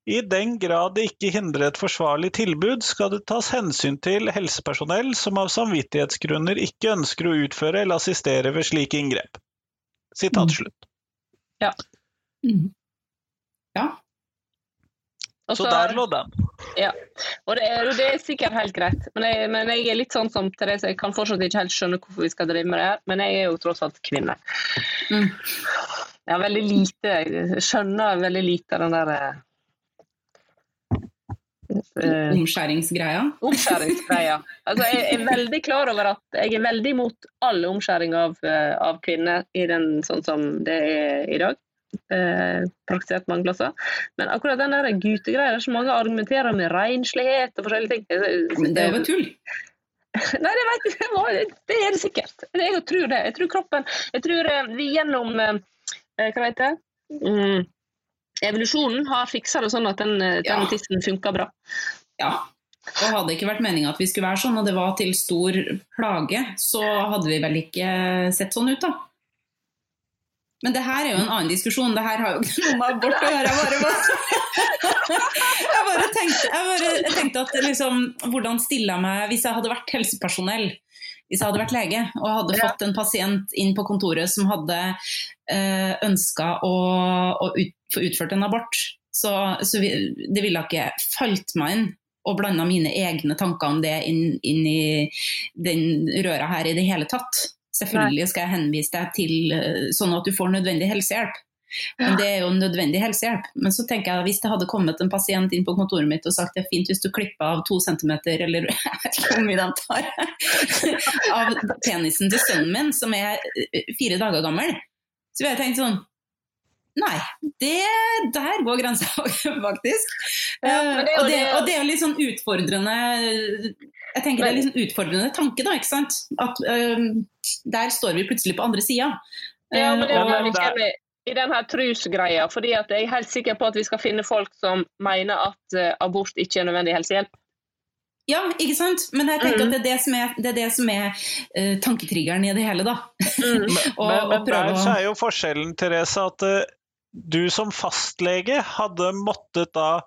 I den grad det ikke hindrer et forsvarlig tilbud, skal det tas hensyn til helsepersonell som av samvittighetsgrunner ikke ønsker å utføre eller assistere ved slike inngrep. Sitat mm. slutt. Ja. Mm. Ja. Så der lå den. Ja, og det er, det er, sikkert helt greit. Men jeg, men jeg, er litt sånn som Therese, jeg kan fortsatt ikke helt skjønne hvorfor vi skal drive med det her, men jeg er jo tross alt kvinne. Mm. Jeg har veldig lite, jeg skjønner veldig lite den der eh, Uh, omskjæringsgreia? Omskjæringsgreia. Altså, jeg er veldig klar over at jeg er veldig imot all omskjæring av, uh, av kvinner i den, sånn som det er i dag. Uh, praktisert mange plasser. Men akkurat den der gutegreia, er så mange argumenterer med renslighet og forskjellige ting. Men det er jo tull. Nei, det, vet jeg, det er det sikkert. Jeg tror det. Jeg tror kroppen Jeg tror vi gjennom Hva heter det? Mm evolusjonen har fiksa det sånn at den, den ja. tissen funker bra. Ja. Og hadde det ikke vært meninga at vi skulle være sånn, og det var til stor plage, så hadde vi vel ikke sett sånn ut, da. Men det her er jo en annen diskusjon. Det her har jo ikke noe med abort å gjøre. Jeg bare, jeg bare tenkte, jeg bare tenkte at liksom, hvordan stiller jeg meg hvis jeg hadde vært helsepersonell? Hvis jeg hadde vært lege og hadde fått en pasient inn på kontoret som hadde øh, ønska å, å ut, få utført en abort, så, så vi, det ville ikke falt meg inn og blanda mine egne tanker om det inn, inn, i den røra her i det hele tatt. Selvfølgelig skal jeg henvise deg til eh, sånn at du får nødvendig helsehjelp. Men det er jo nødvendig helsehjelp. Men så tenker jeg hvis det hadde kommet en pasient inn på kontoret mitt og sagt det er fint hvis du klipper av to centimeter, eller jeg vet ikke hvor mye de tar, av penisen til sønnen min, som er eh, fire dager gammel, så ville jeg tenkt sånn Nei, det, der går grensa faktisk. Ja, det og, det, og, det, er litt sånn utfordrende jeg tenker Det er liksom utfordrende tanke, da. ikke sant? At um, Der står vi plutselig på andre sida. Ja, men det er jo ikke i denne trusgreia, fordi at jeg er helt sikker på at vi skal finne folk som mener at uh, abort ikke er nødvendig helsehjelp. Ja, ikke sant? Men jeg tenker mm. at det er det som er, det er, er uh, tanketriggeren i det hele, da. Mm. og, men, men der så er jo forskjellen, Therese, at uh, du som fastlege hadde måttet da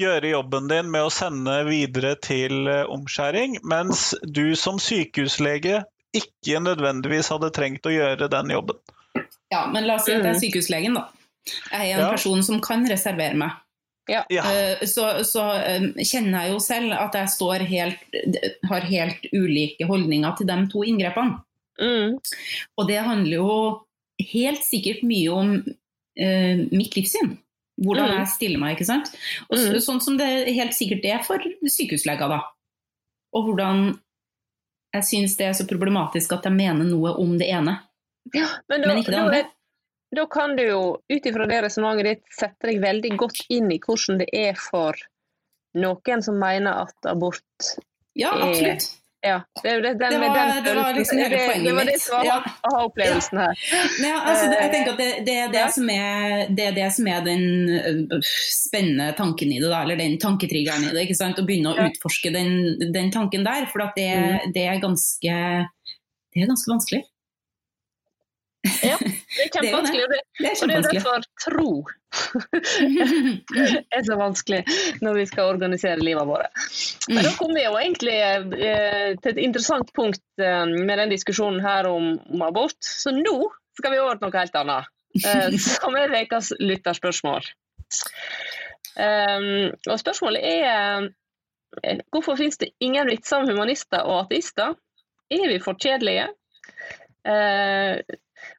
gjøre jobben din med å sende videre til omskjæring, mens du som sykehuslege ikke nødvendigvis hadde trengt å gjøre den jobben. Ja, men la oss si at jeg er mm. sykehuslegen, da. Jeg er en ja. person som kan reservere meg. Ja. Eh, så, så, eh, kjenner jeg jo selv at jeg helt, har helt ulike holdninger til de to inngrepene. Mm. Og det handler jo helt sikkert mye om uh, mitt livssyn. Hvordan mm. jeg stiller meg. ikke sant? Og så, mm. Sånn som det helt sikkert er for sykehusleger. da. Og hvordan jeg syns det er så problematisk at jeg mener noe om det ene. Ja, men, da, men ikke det andre. Da, da kan du jo ut ifra det resonnementet ditt sette deg veldig godt inn i hvordan det er for noen som mener at abort ja, absolutt. Ja, det, det, den, det, var, den, det var liksom hele poenget mitt. Det det som var ja. aha-opplevelsen her. Ja, altså, jeg tenker at det, det, er det, som er, det er det som er den øh, spennende tanken i det, da, eller den tanketriggeren i det. ikke sant? Å begynne å utforske den, den tanken der. For det, mm. det, er ganske, det er ganske vanskelig. Ja, det er kjempevanskelig. Og det, det, er, og det er derfor tro er så vanskelig når vi skal organisere livet vårt. Men da kom vi jo egentlig eh, til et interessant punkt eh, med den diskusjonen her om, om, abort. Så nå skal vi over til noe helt annet. Eh, som er ukas lytterspørsmål. Um, og spørsmålet er eh, hvorfor finnes det ingen vitser om humanister og ateister? Er vi for kjedelige?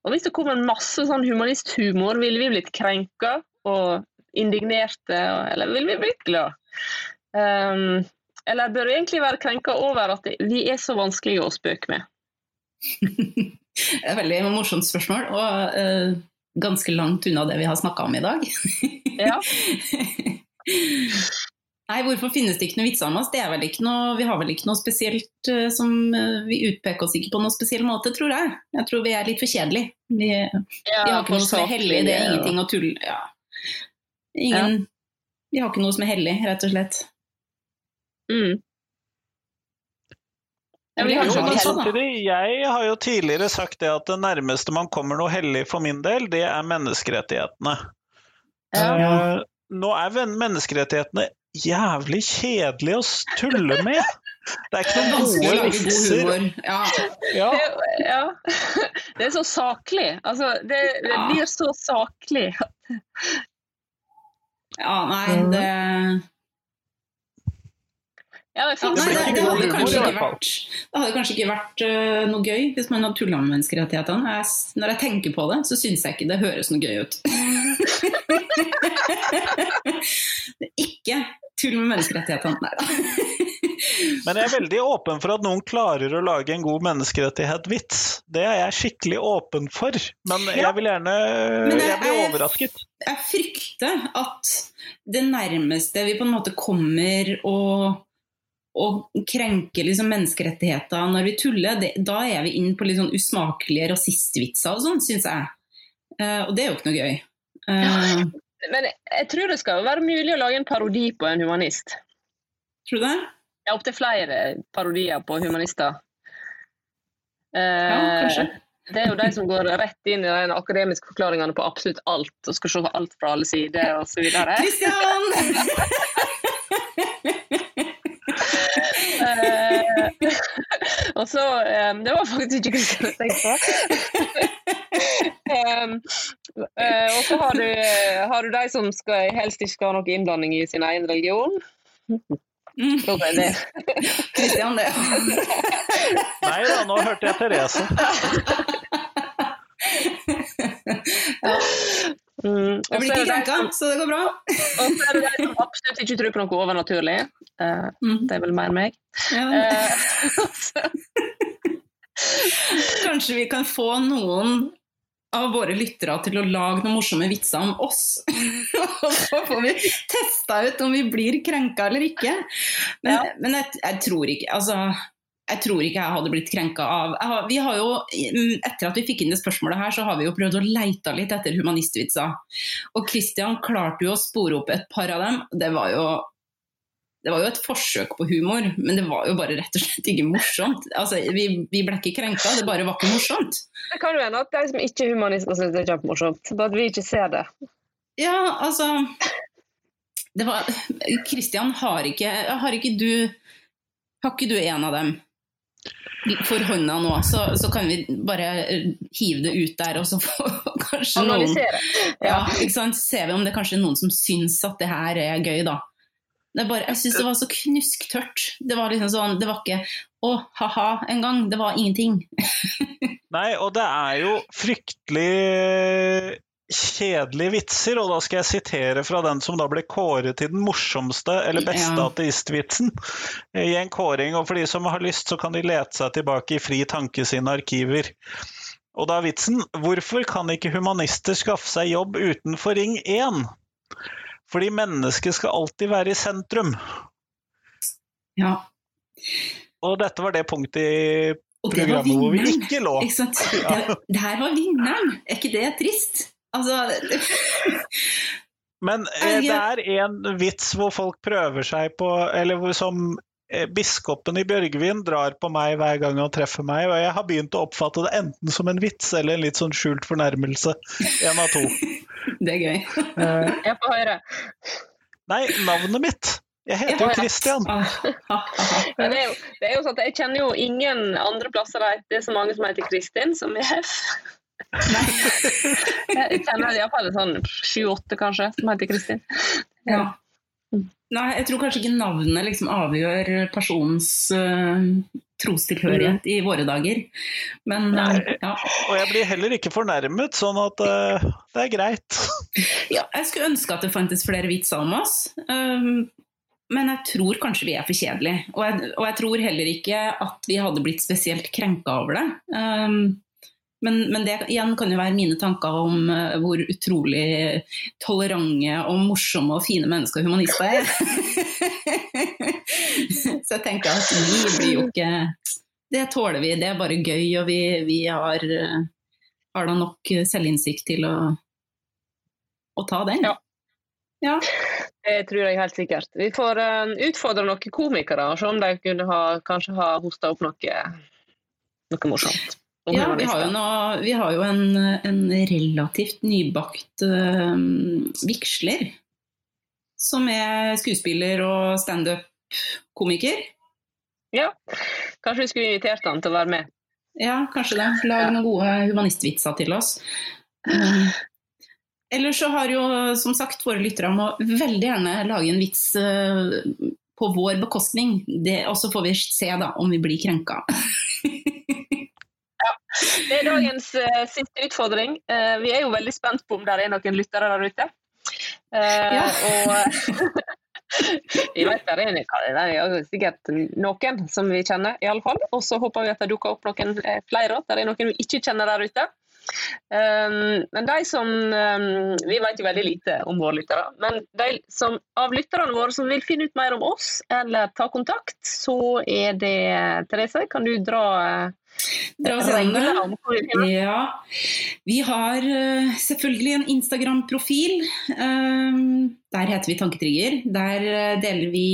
Og hvis det kommer masse sånn humanisthumor, ville vi blitt krenka og indignerte, eller ville vi blitt glad? Um, eller bør vi egentlig være krenka over at vi er så vanskelige å spøke med? det er et veldig morsomt spørsmål, og uh, ganske langt unna det vi har snakka om i dag. ja. Nei, hvorfor finnes det ikke noe vitser om oss? Det er vel ikke noe, vi har vel ikke noe spesielt uh, som uh, Vi utpeker oss ikke på noen spesiell måte, tror jeg. Jeg tror vi er litt for kjedelige. Vi, ja, vi har ikke noe som er hellig, det er ingenting å tulle ja. Ingen, ja. Vi har ikke noe som er hellig, rett og slett. Mm. Jo, samtidig, jeg har jo tidligere sagt det at det nærmeste man kommer noe hellig for min del, det er menneskerettighetene. Ja. Uh, nå er menneskerettighetene jævlig kjedelig å tulle med. Det er ikke noen gode vitser. Ja. Ja. Det, ja. det, er så saklig. Altså, det, det blir så saklig. Ja, nei, det ja, det, ja, nei, det, det, hadde kanskje ikke vært, det hadde kanskje ikke vært uh, noe gøy hvis man hadde tulla med menneskerettighetene. Jeg, når jeg tenker på det, så syns jeg ikke det høres noe gøy ut. Ikke tull med menneskerettighetene. Nei Men jeg er veldig åpen for at noen klarer å lage en god menneskerettighet-vits. Det er jeg skikkelig åpen for, men jeg vil gjerne jeg, jeg blir overrasket. Jeg frykter at det nærmeste vi på en måte kommer å, å krenke liksom menneskerettigheter når vi tuller, det, da er vi inn på litt sånn usmakelige rasistvitser og sånn, syns jeg. Uh, og det er jo ikke noe gøy. Uh, men jeg tror det skal være mulig å lage en parodi på en humanist. Tror du det? Ja, opptil flere parodier på humanister. Eh, ja, kanskje. Det er jo de som går rett inn i de akademiske forklaringene på absolutt alt og skal se alt fra alle sider osv. Kristian! eh, og så um, Det var faktisk ikke Kristian jeg tenkte på. Um, uh, og så har du, har du, de som skal, helst ikke skal ha noe innblanding i sin egen religion. Mm. det. Kristian, det. Nei da, nå hørte jeg Therese. ja. Mm. Jeg blir ikke krenka, så det går bra. og så er det de som absolutt ikke tror på noe overnaturlig. Uh, mm. Det er vel mer meg. Ja. Uh, Kanskje vi kan få noen av våre lyttere til å lage noen morsomme vitser om oss. og så får vi testa ut om vi blir krenka eller ikke. Men, Ja. men jeg, jeg tror ikke Altså, jeg tror ikke jeg hadde blitt krenka av har, Vi har jo, mm, Etter at vi fikk inn det spørsmålet her, så har vi jo prøvd å leite litt etter humanistvitser. Og Christian klarte jo å spore opp et par av dem. Det var jo det var jo et forsøk på humor, men det var jo bare rett og slett ikke morsomt. Altså, vi, vi ble ikke krenka, det bare var ikke morsomt. Det kan jo hende at de som ikke er humanister syns det er kjempemorsomt, bare at vi ikke ser det. Ja, altså det var, Christian, har ikke, har ikke du Har ikke du en av dem for hånda nå, så, så kan vi bare hive det ut der, og så får kanskje noen ja, ikke sant? Ser vi om det er kanskje noen som syns at det her er gøy, da. Det er bare, jeg syns det var så knusktørt. Det var liksom sånn, det var ikke å, ha-ha en gang. Det var ingenting. Nei, og det er jo fryktelig kjedelige vitser, og da skal jeg sitere fra den som da ble kåret til den morsomste eller beste Ja. ateistvitsen i en kåring. Og for de som har lyst, så kan de lete seg tilbake i Fri tanke sine arkiver. Og da er vitsen hvorfor kan ikke humanister skaffe seg jobb utenfor Ring 1? Fordi mennesket skal alltid være i sentrum. Ja. Og dette var det punktet i programmet hvor vi ikke lå. Ikke sant? Det, det her var vinneren. Er ikke det trist? Altså Men eh, det er en vits hvor folk prøver seg på Eller som eh, biskopen i Bjørgvin drar på meg hver gang han treffer meg, og jeg har begynt å oppfatte det enten som en vits eller en litt sånn skjult fornærmelse. En av to. Det er gøy. Eh, Jeg får høre. nei, navnet mitt. Jeg heter jo. Christian. Ah, ha. Men det er, jo, det er jo sånn at jeg kjenner jo ingen andre plasser der det er så mange som heter Kristin, som er F. Jeg kjenner iallfall sånn sju-åtte, kanskje, som heter Kristin. Ja. Nei, jeg tror kanskje ikke navnet liksom avgjør personens uh, trostilhørighet i våre dager. Men uh, ja. Og jeg blir heller ikke fornærmet, sånn at uh, det er greit. ja. Jeg skulle ønske at det fantes flere vitser om oss. Um, men jeg tror kanskje vi er for kjedelige. Og jeg, og jeg tror heller ikke at vi hadde blitt spesielt krenka over det. Um, men, men det igjen kan jo være mine tanker om uh, hvor utrolig tolerante og morsomme og fine mennesker humanister er. Så jeg tenker at vi blir jo ikke Det tåler vi, det er bare gøy, og vi, vi har, uh, har da nok selvinnsikt til å, å ta den. Ja. Ja. Det tror jeg helt sikkert. Vi får uh, utfordre noen komikere og se om de kunne ha, kanskje ha hosta opp noe, noe morsomt. Ja, vi har jo, noe, vi har jo en, en relativt nybakt uh, vigsler. Som er skuespiller og standup-komiker. Ja, kanskje vi skulle invitert han til å være med. Ja, kanskje det. Lag noen gode humanistvitser til oss. Um, ellers så har jo som sagt våre lyttere må veldig gjerne lage en vits uh, på vår bekostning. Det- Og så får vi se da om vi blir krenka. Det er dagens uh, siste utfordring. Uh, vi er jo veldig spent på om det er noen lyttere der ute. Uh, Ja. Og vi vet det er, er sikkert noen som vi kjenner, i alle fall. Og så håper vi at det dukker opp noen flere, at det er noen vi ikke kjenner der ute. Um, men de som um, Vi vet jo veldig lite om våre lyttere. Men de som, av lytterne våre som vil finne ut mer om oss eller ta kontakt, så er det Therese, kan du dra Dra oss gjennom det. Ja. Vi har eh, selvfølgelig en Instagram-profil. Um, der heter vi Tanketrigger. Der eh, deler vi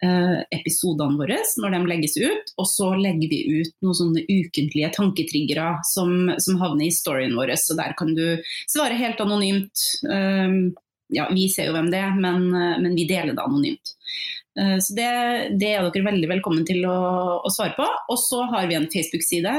eh, episodene våre når de legges ut. Og så legger vi ut noen sånne ukentlige tanketriggere som, som havner i storyen vår. Så der kan du svare helt anonymt. Um, ja, vi ser jo hvem det er, men, men vi deler det anonymt. Eh, Så det, det er dere veldig velkommen til å, å svare på. Og så har vi en Facebook-side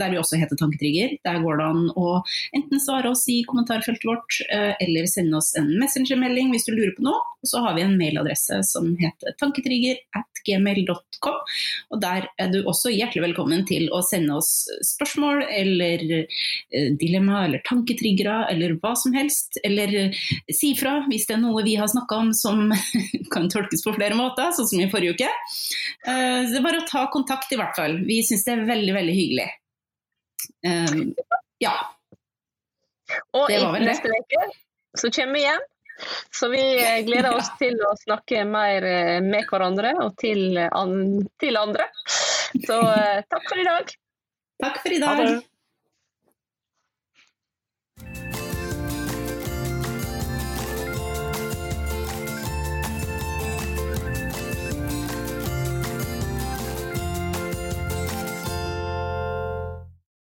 der vi også heter Tanketrigger. Der går det an å enten svare oss i kommentarfeltet vårt, eh, eller sende oss en messengermelding hvis du lurer på noe. Og så har vi en mailadresse som heter tanketrigger at gmail.com. Og der er du også hjertelig velkommen til å sende oss spørsmål eller eh, dilemma eller tanketriggere eller hva som helst. Eller si fra hvis det er noe vi har snakka om som kan tolkes på flere måter, sånn som i forrige uke. Så Det er bare å ta kontakt, i hvert fall. Vi syns det er veldig, veldig hyggelig. Eh, Ja. Og Det var vel det. neste uke så kommer vi igjen. Så vi eh, gleder oss til å snakke mer eh, med hverandre og til, an til andre. Så takk for i dag. Takk for i dag.